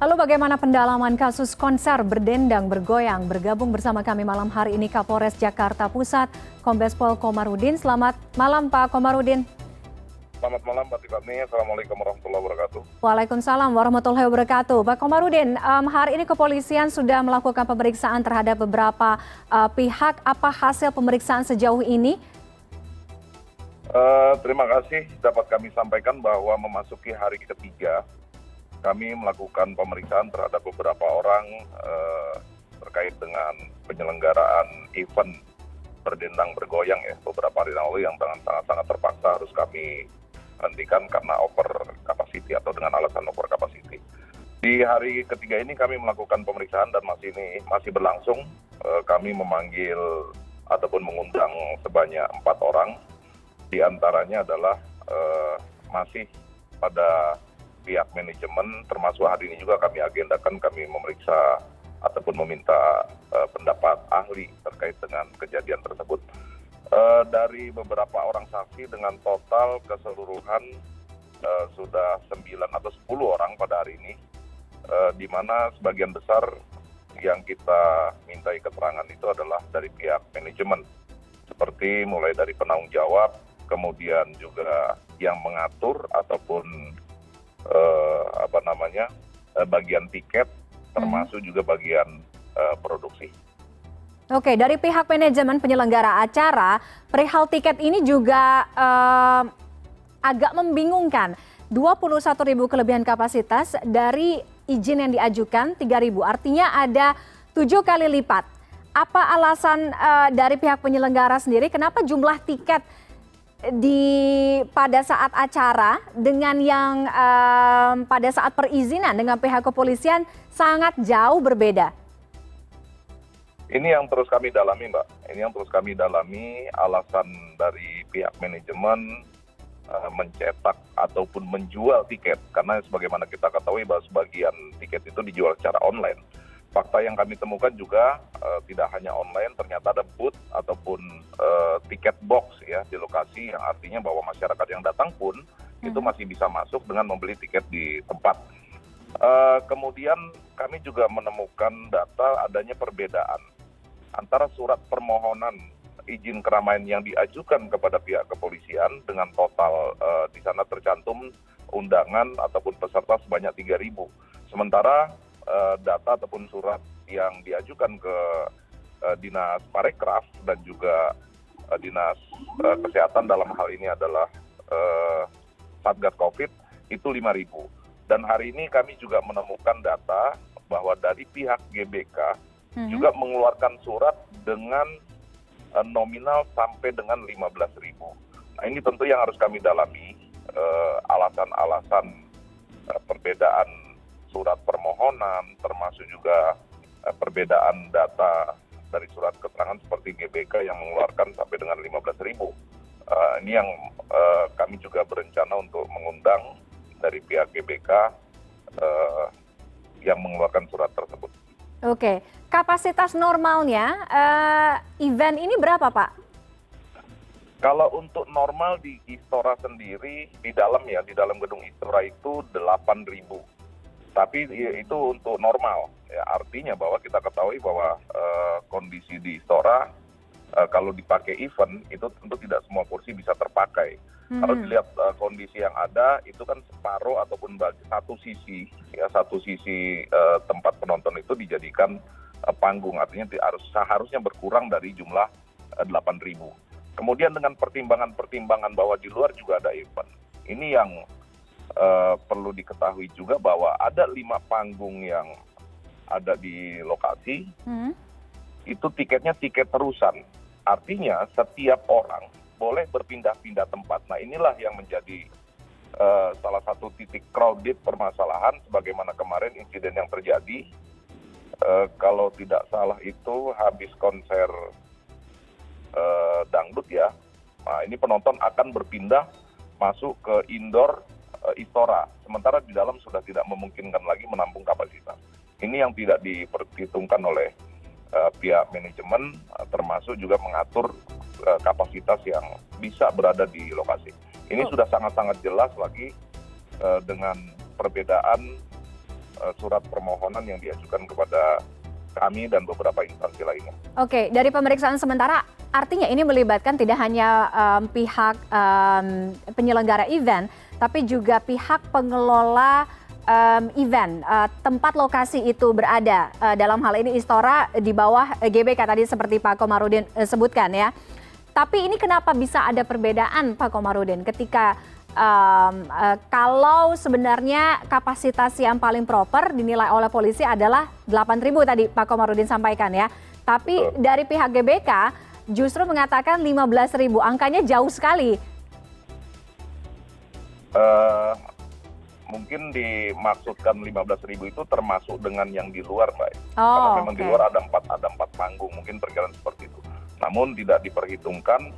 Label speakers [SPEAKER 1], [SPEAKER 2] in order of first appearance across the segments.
[SPEAKER 1] Lalu bagaimana pendalaman kasus konser berdendang bergoyang? Bergabung bersama kami malam hari ini Kapolres Jakarta Pusat, Kombes Pol Komarudin. Selamat malam Pak Komarudin.
[SPEAKER 2] Selamat malam Mbak Tiffany. Assalamualaikum warahmatullahi wabarakatuh.
[SPEAKER 1] Waalaikumsalam warahmatullahi wabarakatuh. Pak Komarudin, um, hari ini kepolisian sudah melakukan pemeriksaan terhadap beberapa uh, pihak. Apa hasil pemeriksaan sejauh ini?
[SPEAKER 2] Uh, terima kasih dapat kami sampaikan bahwa memasuki hari ketiga kami melakukan pemeriksaan terhadap beberapa orang uh, terkait dengan penyelenggaraan event berdendang bergoyang ya beberapa hari lalu yang sangat-sangat terpaksa harus kami hentikan karena over capacity atau dengan alasan over capacity. Di hari ketiga ini kami melakukan pemeriksaan dan masih ini masih berlangsung. Uh, kami memanggil ataupun mengundang sebanyak empat orang. Di antaranya adalah uh, masih pada pihak manajemen termasuk hari ini juga kami agendakan kami memeriksa ataupun meminta uh, pendapat ahli terkait dengan kejadian tersebut. Uh, dari beberapa orang saksi dengan total keseluruhan uh, sudah 9 atau 10 orang pada hari ini, uh, di mana sebagian besar yang kita mintai keterangan itu adalah dari pihak manajemen, seperti mulai dari penanggung jawab, kemudian juga yang mengatur ataupun apa namanya eh, bagian tiket termasuk juga bagian eh, produksi.
[SPEAKER 1] Oke, dari pihak manajemen penyelenggara acara, perihal tiket ini juga uh, agak membingungkan. 21 ribu kelebihan kapasitas dari izin yang diajukan 3 ribu, artinya ada tujuh kali lipat. Apa alasan uh, dari pihak penyelenggara sendiri kenapa jumlah tiket di pada saat acara dengan yang um, pada saat perizinan dengan pihak kepolisian sangat jauh berbeda.
[SPEAKER 2] Ini yang terus kami dalami, Mbak. Ini yang terus kami dalami alasan dari pihak manajemen uh, mencetak ataupun menjual tiket karena sebagaimana kita ketahui bahwa sebagian tiket itu dijual secara online fakta yang kami temukan juga uh, tidak hanya online ternyata ada booth ataupun uh, tiket box ya di lokasi yang artinya bahwa masyarakat yang datang pun hmm. itu masih bisa masuk dengan membeli tiket di tempat. Uh, kemudian kami juga menemukan data adanya perbedaan antara surat permohonan izin keramaian yang diajukan kepada pihak kepolisian dengan total uh, di sana tercantum undangan ataupun peserta sebanyak 3.000. Sementara Eh, data ataupun surat yang diajukan ke uh, dinas parekraf dan juga uh, dinas uh, kesehatan dalam hal ini adalah uh, satgas covid itu 5.000 dan hari ini kami juga menemukan data bahwa dari pihak GBK hmm. juga mengeluarkan surat dengan uh, nominal sampai dengan 15.000. Nah ini tentu yang harus kami dalami alasan-alasan uh, uh, perbedaan surat permohonan termasuk juga eh, perbedaan data dari surat keterangan seperti GBK yang mengeluarkan sampai dengan 15 ribu. Uh, ini yang uh, kami juga berencana untuk mengundang dari pihak GBK uh, yang mengeluarkan surat tersebut.
[SPEAKER 1] Oke, kapasitas normalnya uh, event ini berapa Pak?
[SPEAKER 2] Kalau untuk normal di Istora sendiri di dalam ya di dalam gedung Istora itu 8.000 tapi itu untuk normal. Ya artinya bahwa kita ketahui bahwa uh, kondisi di istora uh, kalau dipakai event itu tentu tidak semua kursi bisa terpakai. Hmm. kalau dilihat uh, kondisi yang ada itu kan separuh ataupun bagi satu sisi ya satu sisi uh, tempat penonton itu dijadikan uh, panggung. Artinya harus seharusnya berkurang dari jumlah uh, 8.000 kemudian dengan pertimbangan-pertimbangan bahwa di luar juga ada event. Ini yang perlu diketahui juga bahwa ada lima panggung yang ada di lokasi. Hmm. itu tiketnya tiket terusan. Artinya setiap orang boleh berpindah-pindah tempat. Nah inilah yang menjadi uh, salah satu titik crowded permasalahan sebagaimana kemarin insiden yang terjadi. Uh, kalau tidak salah itu habis konser uh, dangdut ya. Nah ini penonton akan berpindah masuk ke indoor Eh, istora sementara di dalam sudah tidak memungkinkan lagi menampung kapasitas ini yang tidak diperhitungkan oleh uh, pihak manajemen uh, termasuk juga mengatur uh, kapasitas yang bisa berada di lokasi ini oh. sudah sangat sangat jelas lagi uh, dengan perbedaan uh, surat permohonan yang diajukan kepada kami dan beberapa instansi lainnya.
[SPEAKER 1] Oke, dari pemeriksaan sementara artinya ini melibatkan tidak hanya um, pihak um, penyelenggara event, tapi juga pihak pengelola um, event uh, tempat lokasi itu berada uh, dalam hal ini Istora di bawah GBK tadi seperti Pak Komarudin uh, sebutkan ya. Tapi ini kenapa bisa ada perbedaan Pak Komarudin ketika um, uh, kalau sebenarnya kapasitas yang paling proper dinilai oleh polisi adalah 8.000 tadi Pak Komarudin sampaikan ya. Tapi dari pihak GBK justru mengatakan 15.000, angkanya jauh sekali.
[SPEAKER 2] Uh, mungkin dimaksudkan 15.000 itu termasuk dengan yang di luar, Mbak. Oh, Karena memang okay. di luar ada empat ada empat panggung, mungkin perkiraan seperti itu. Namun tidak diperhitungkan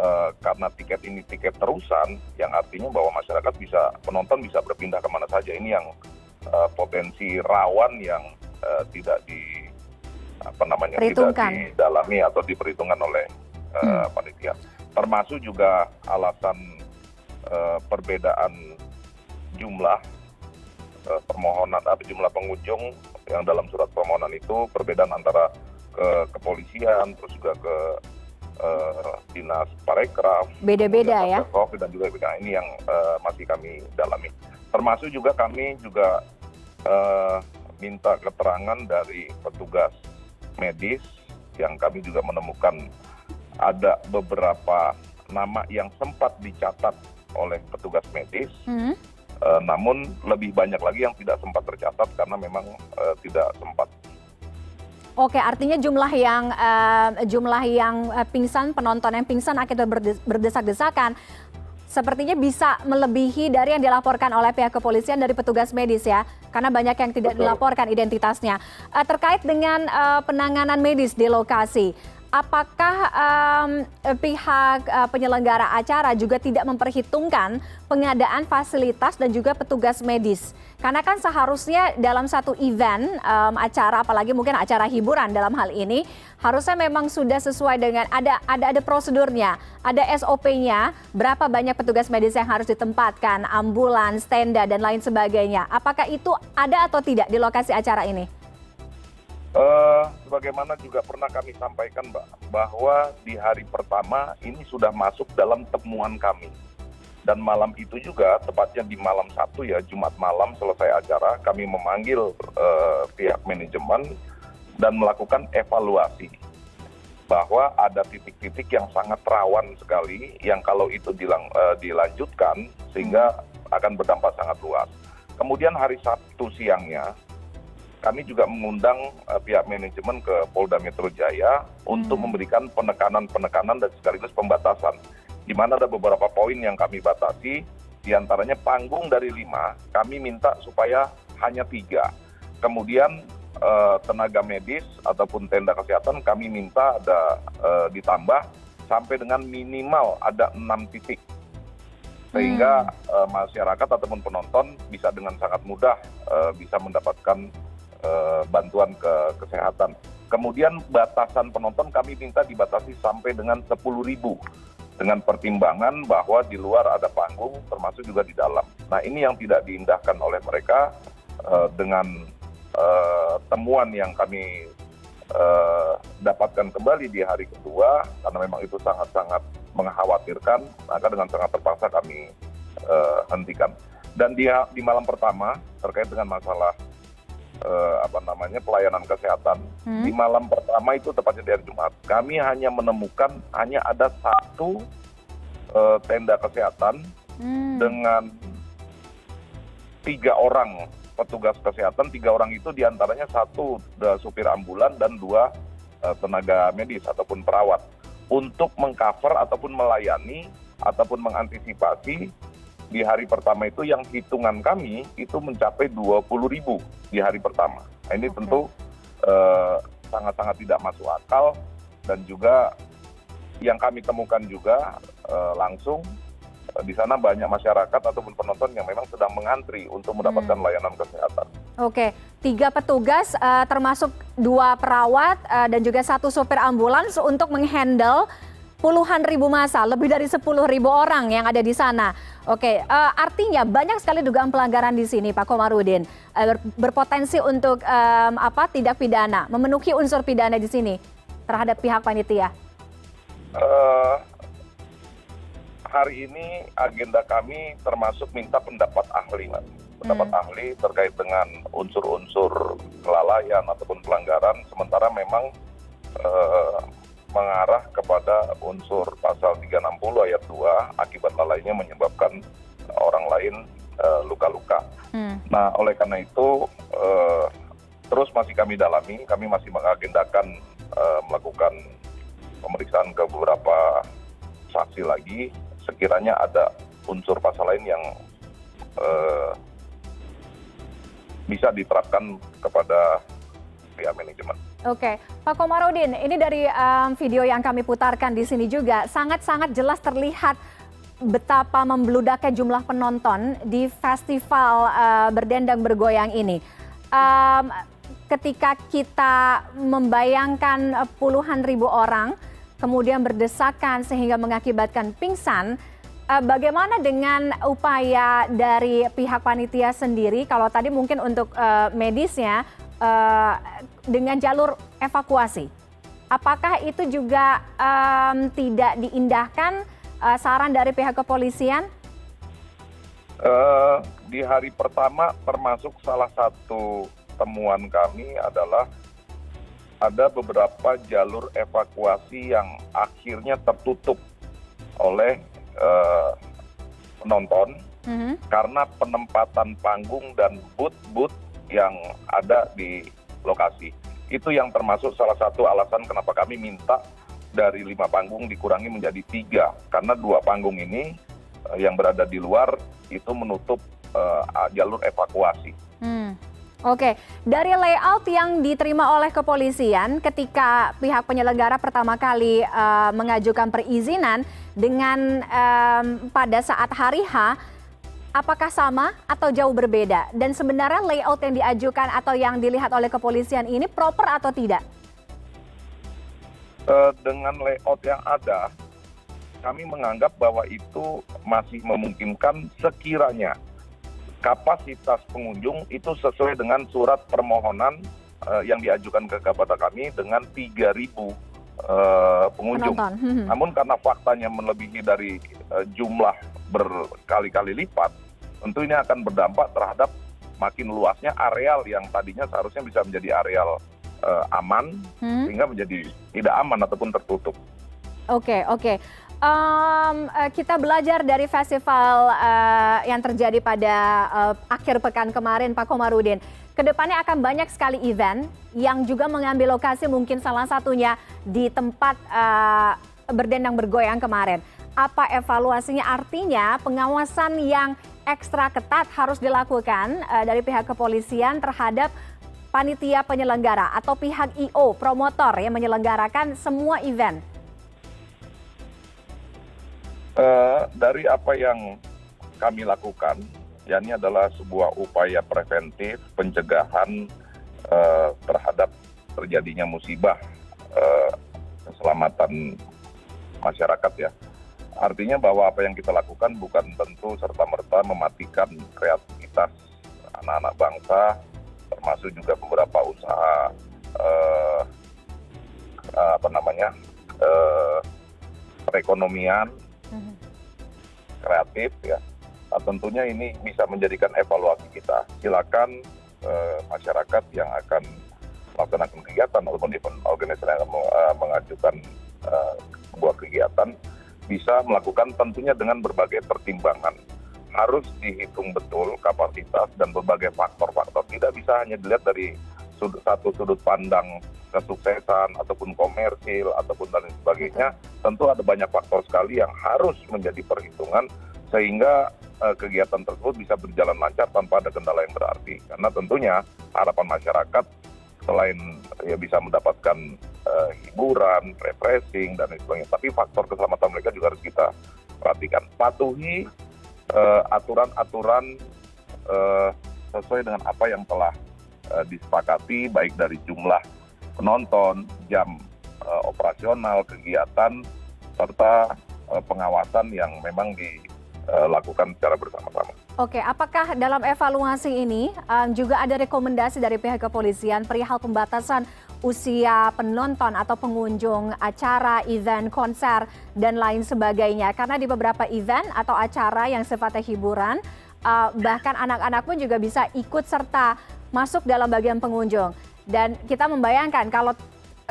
[SPEAKER 2] uh, karena tiket ini tiket terusan yang artinya bahwa masyarakat bisa penonton bisa berpindah ke mana saja ini yang uh, potensi rawan yang uh, tidak di apa namanya tidak didalami atau diperhitungkan oleh uh, hmm. panitia termasuk juga alasan perbedaan jumlah uh, permohonan atau jumlah pengunjung yang dalam surat permohonan itu perbedaan antara ke kepolisian terus juga ke uh, dinas parekraf
[SPEAKER 1] beda-beda ya?
[SPEAKER 2] COVID dan juga beda. Ini yang uh, masih kami dalami. Termasuk juga kami juga uh, minta keterangan dari petugas medis yang kami juga menemukan ada beberapa nama yang sempat dicatat oleh petugas medis hmm. uh, namun lebih banyak lagi yang tidak sempat tercatat karena memang uh, tidak sempat
[SPEAKER 1] Oke, artinya jumlah yang uh, jumlah yang uh, pingsan penonton yang pingsan akibat berdesak-desakan sepertinya bisa melebihi dari yang dilaporkan oleh pihak kepolisian dari petugas medis ya, karena banyak yang tidak Betul. dilaporkan identitasnya. Uh, terkait dengan uh, penanganan medis di lokasi, apakah um, pihak uh, penyelenggara acara juga tidak memperhitungkan pengadaan fasilitas dan juga petugas medis? Karena kan seharusnya dalam satu event acara, apalagi mungkin acara hiburan dalam hal ini, harusnya memang sudah sesuai dengan ada ada ada prosedurnya, ada SOP-nya, berapa banyak petugas medis yang harus ditempatkan, ambulans, tenda dan lain sebagainya. Apakah itu ada atau tidak di lokasi acara ini?
[SPEAKER 2] Uh, sebagaimana juga pernah kami sampaikan, Mbak, bahwa di hari pertama ini sudah masuk dalam temuan kami. Dan malam itu juga, tepatnya di malam satu ya, Jumat malam selesai acara, kami memanggil uh, pihak manajemen dan melakukan evaluasi bahwa ada titik-titik yang sangat rawan sekali, yang kalau itu dilang, uh, dilanjutkan sehingga akan berdampak sangat luas. Kemudian hari Sabtu siangnya, kami juga mengundang uh, pihak manajemen ke Polda Metro Jaya untuk hmm. memberikan penekanan-penekanan dan sekaligus pembatasan. Di mana ada beberapa poin yang kami batasi, di antaranya panggung dari lima, kami minta supaya hanya tiga. Kemudian uh, tenaga medis ataupun tenda kesehatan kami minta ada uh, ditambah sampai dengan minimal ada enam titik sehingga hmm. uh, masyarakat ataupun penonton bisa dengan sangat mudah uh, bisa mendapatkan Eh, bantuan ke kesehatan. Kemudian batasan penonton kami minta dibatasi sampai dengan 10 ribu dengan pertimbangan bahwa di luar ada panggung termasuk juga di dalam. Nah ini yang tidak diindahkan oleh mereka uh, dengan uh, temuan yang kami uh, dapatkan kembali di hari kedua karena memang itu sangat-sangat mengkhawatirkan maka dengan sangat terpaksa kami uh, hentikan. Dan di, di malam pertama terkait dengan masalah uh, apa namanya pelayanan kesehatan hmm. di malam pertama itu tepatnya di hari Jumat kami hanya menemukan hanya ada satu uh, tenda kesehatan hmm. dengan tiga orang petugas kesehatan tiga orang itu di antaranya satu supir ambulan dan dua uh, tenaga medis ataupun perawat untuk mengcover ataupun melayani ataupun mengantisipasi di hari pertama itu yang hitungan kami itu mencapai 20 ribu di hari pertama. Nah, ini tentu eh, sangat-sangat uh, tidak masuk akal dan juga yang kami temukan juga uh, langsung uh, di sana banyak masyarakat ataupun penonton yang memang sedang mengantri untuk mendapatkan hmm. layanan kesehatan.
[SPEAKER 1] Oke, tiga petugas uh, termasuk dua perawat uh, dan juga satu sopir ambulans untuk menghandle puluhan ribu masa, lebih dari sepuluh ribu orang yang ada di sana. Oke, uh, artinya banyak sekali dugaan pelanggaran di sini, Pak Komarudin, uh, berpotensi untuk um, apa? Tidak pidana, memenuhi unsur pidana di sini terhadap pihak panitia. Uh,
[SPEAKER 2] hari ini agenda kami termasuk minta pendapat ahli, mas pendapat hmm. ahli terkait dengan unsur-unsur kelalaian ataupun pelanggaran, sementara memang eh, mengarah kepada unsur pasal 360 ayat 2 akibat lalainya menyebabkan orang lain eh, luka-luka. Hmm. Nah, oleh karena itu eh, terus masih kami dalami, kami masih mengagendakan eh, melakukan pemeriksaan ke beberapa saksi lagi sekiranya ada unsur pasal lain yang bisa diterapkan kepada pihak manajemen.
[SPEAKER 1] Oke, Pak Komarudin, ini dari video yang kami putarkan di sini juga sangat-sangat jelas terlihat betapa membludaknya jumlah penonton di festival berdendang bergoyang ini. Ketika kita membayangkan puluhan ribu orang kemudian berdesakan sehingga mengakibatkan pingsan, bagaimana dengan upaya dari pihak panitia sendiri kalau tadi mungkin untuk medisnya dengan jalur evakuasi apakah itu juga um, tidak diindahkan uh, saran dari pihak kepolisian
[SPEAKER 2] uh, di hari pertama termasuk salah satu temuan kami adalah ada beberapa jalur evakuasi yang akhirnya tertutup oleh uh, penonton mm-hmm. karena penempatan panggung dan booth-booth yang ada di lokasi. Itu yang termasuk salah satu alasan kenapa kami minta dari lima panggung dikurangi menjadi tiga karena dua panggung ini uh, yang berada di luar itu menutup uh, jalur evakuasi. Hmm.
[SPEAKER 1] Oke, dari layout yang diterima oleh kepolisian ketika pihak penyelenggara pertama kali uh, mengajukan perizinan dengan um, pada saat hari H, apakah sama atau jauh berbeda? Dan sebenarnya layout yang diajukan atau yang dilihat oleh kepolisian ini proper atau tidak?
[SPEAKER 2] Uh, dengan layout yang ada, kami menganggap bahwa itu masih memungkinkan sekiranya kapasitas pengunjung itu sesuai dengan surat permohonan uh, yang diajukan ke kepada kami dengan 3.000 uh, eh, pengunjung. Penonton. Namun karena faktanya melebihi dari uh, jumlah berkali-kali lipat, tentu ini akan berdampak terhadap makin luasnya areal yang tadinya seharusnya bisa menjadi areal uh, aman hmm. sehingga menjadi tidak aman ataupun tertutup.
[SPEAKER 1] Oke, okay, oke. Okay um, kita belajar dari festival uh, yang terjadi pada uh, akhir pekan kemarin, Pak Komarudin. Ke depannya akan banyak sekali event yang juga mengambil lokasi mungkin salah satunya di tempat uh, berdendang bergoyang kemarin. Apa evaluasinya? Artinya pengawasan yang ekstra ketat harus dilakukan uh, dari pihak kepolisian terhadap panitia penyelenggara atau pihak IO promotor yang menyelenggarakan semua event
[SPEAKER 2] dari apa yang kami lakukan, ya ini adalah sebuah upaya preventif pencegahan uh, terhadap terjadinya musibah uh, keselamatan masyarakat ya. Artinya bahwa apa yang kita lakukan bukan tentu serta-merta mematikan kreativitas anak-anak bangsa, termasuk juga beberapa usaha uh, apa namanya uh, perekonomian kreatif ya. Nah, tentunya ini bisa menjadikan evaluasi kita. Silakan eh, masyarakat yang akan melaksanakan kegiatan ataupun event organisasi yang akan uh, mengajukan uh, sebuah kegiatan bisa melakukan tentunya dengan berbagai pertimbangan. Harus dihitung betul kapasitas dan berbagai faktor-faktor. Tidak bisa hanya dilihat dari satu sudut pandang kesuksesan ataupun komersil ataupun dan sebagainya tentu ada banyak faktor sekali yang harus menjadi perhitungan sehingga uh, kegiatan tersebut bisa berjalan lancar tanpa ada kendala yang berarti. Karena tentunya harapan masyarakat selain ya bisa mendapatkan uh, hiburan, refreshing dan sebagainya tapi faktor keselamatan mereka juga harus kita perhatikan. Patuhi uh, aturan-aturan uh, sesuai dengan apa yang telah disepakati baik dari jumlah penonton, jam uh, operasional, kegiatan, serta pengawasan yang memang dilakukan secara bersama-sama.
[SPEAKER 1] Oke, apakah dalam evaluasi ini um, juga ada rekomendasi dari pihak kepolisian perihal pembatasan usia penonton atau pengunjung acara, event, konser, dan lain sebagainya? Karena di beberapa event atau acara yang sifatnya hiburan, uh, bahkan anak-anak pun juga bisa ikut serta masuk dalam bagian pengunjung. Dan kita membayangkan kalau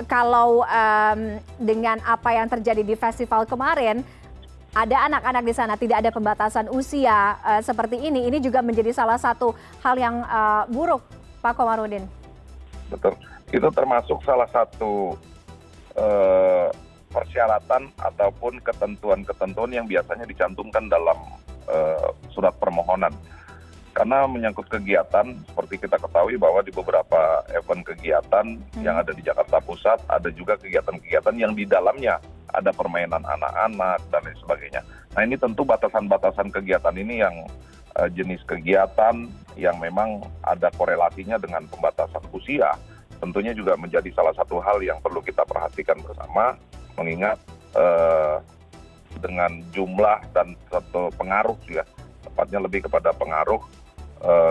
[SPEAKER 1] kalau um, dengan apa yang terjadi di festival kemarin, ada anak-anak di sana tidak ada pembatasan usia uh, seperti ini, ini juga menjadi salah satu hal yang uh, buruk, Pak Komarudin.
[SPEAKER 2] Betul, itu termasuk salah satu uh, persyaratan ataupun ketentuan-ketentuan yang biasanya dicantumkan dalam uh, surat permohonan karena menyangkut kegiatan seperti kita ketahui bahwa di beberapa event kegiatan hmm. yang ada di Jakarta Pusat ada juga kegiatan-kegiatan yang di dalamnya ada permainan anak-anak dan lain sebagainya. Nah ini tentu batasan-batasan kegiatan ini yang uh, jenis kegiatan yang memang ada korelasinya dengan pembatasan usia tentunya juga menjadi salah satu hal yang perlu kita perhatikan bersama mengingat uh, dengan jumlah dan satu pengaruh ya tepatnya lebih kepada pengaruh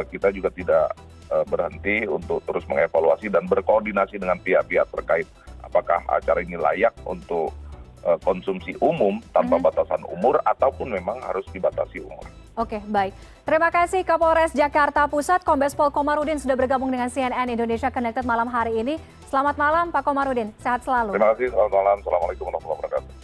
[SPEAKER 2] kita juga tidak eh, berhenti untuk terus mengevaluasi dan berkoordinasi dengan pihak-pihak terkait apakah acara ini layak untuk eh, konsumsi umum tanpa mhm. batasan umur ataupun memang harus dibatasi umur.
[SPEAKER 1] Oke, baik. Terima kasih Kapolres Jakarta Pusat, Kombes Pol Komarudin sudah bergabung dengan CNN Indonesia Connected malam hari ini. Selamat malam Pak Komarudin, sehat selalu.
[SPEAKER 2] Terima kasih, selamat malam. Assalamualaikum warahmatullahi wabarakatuh.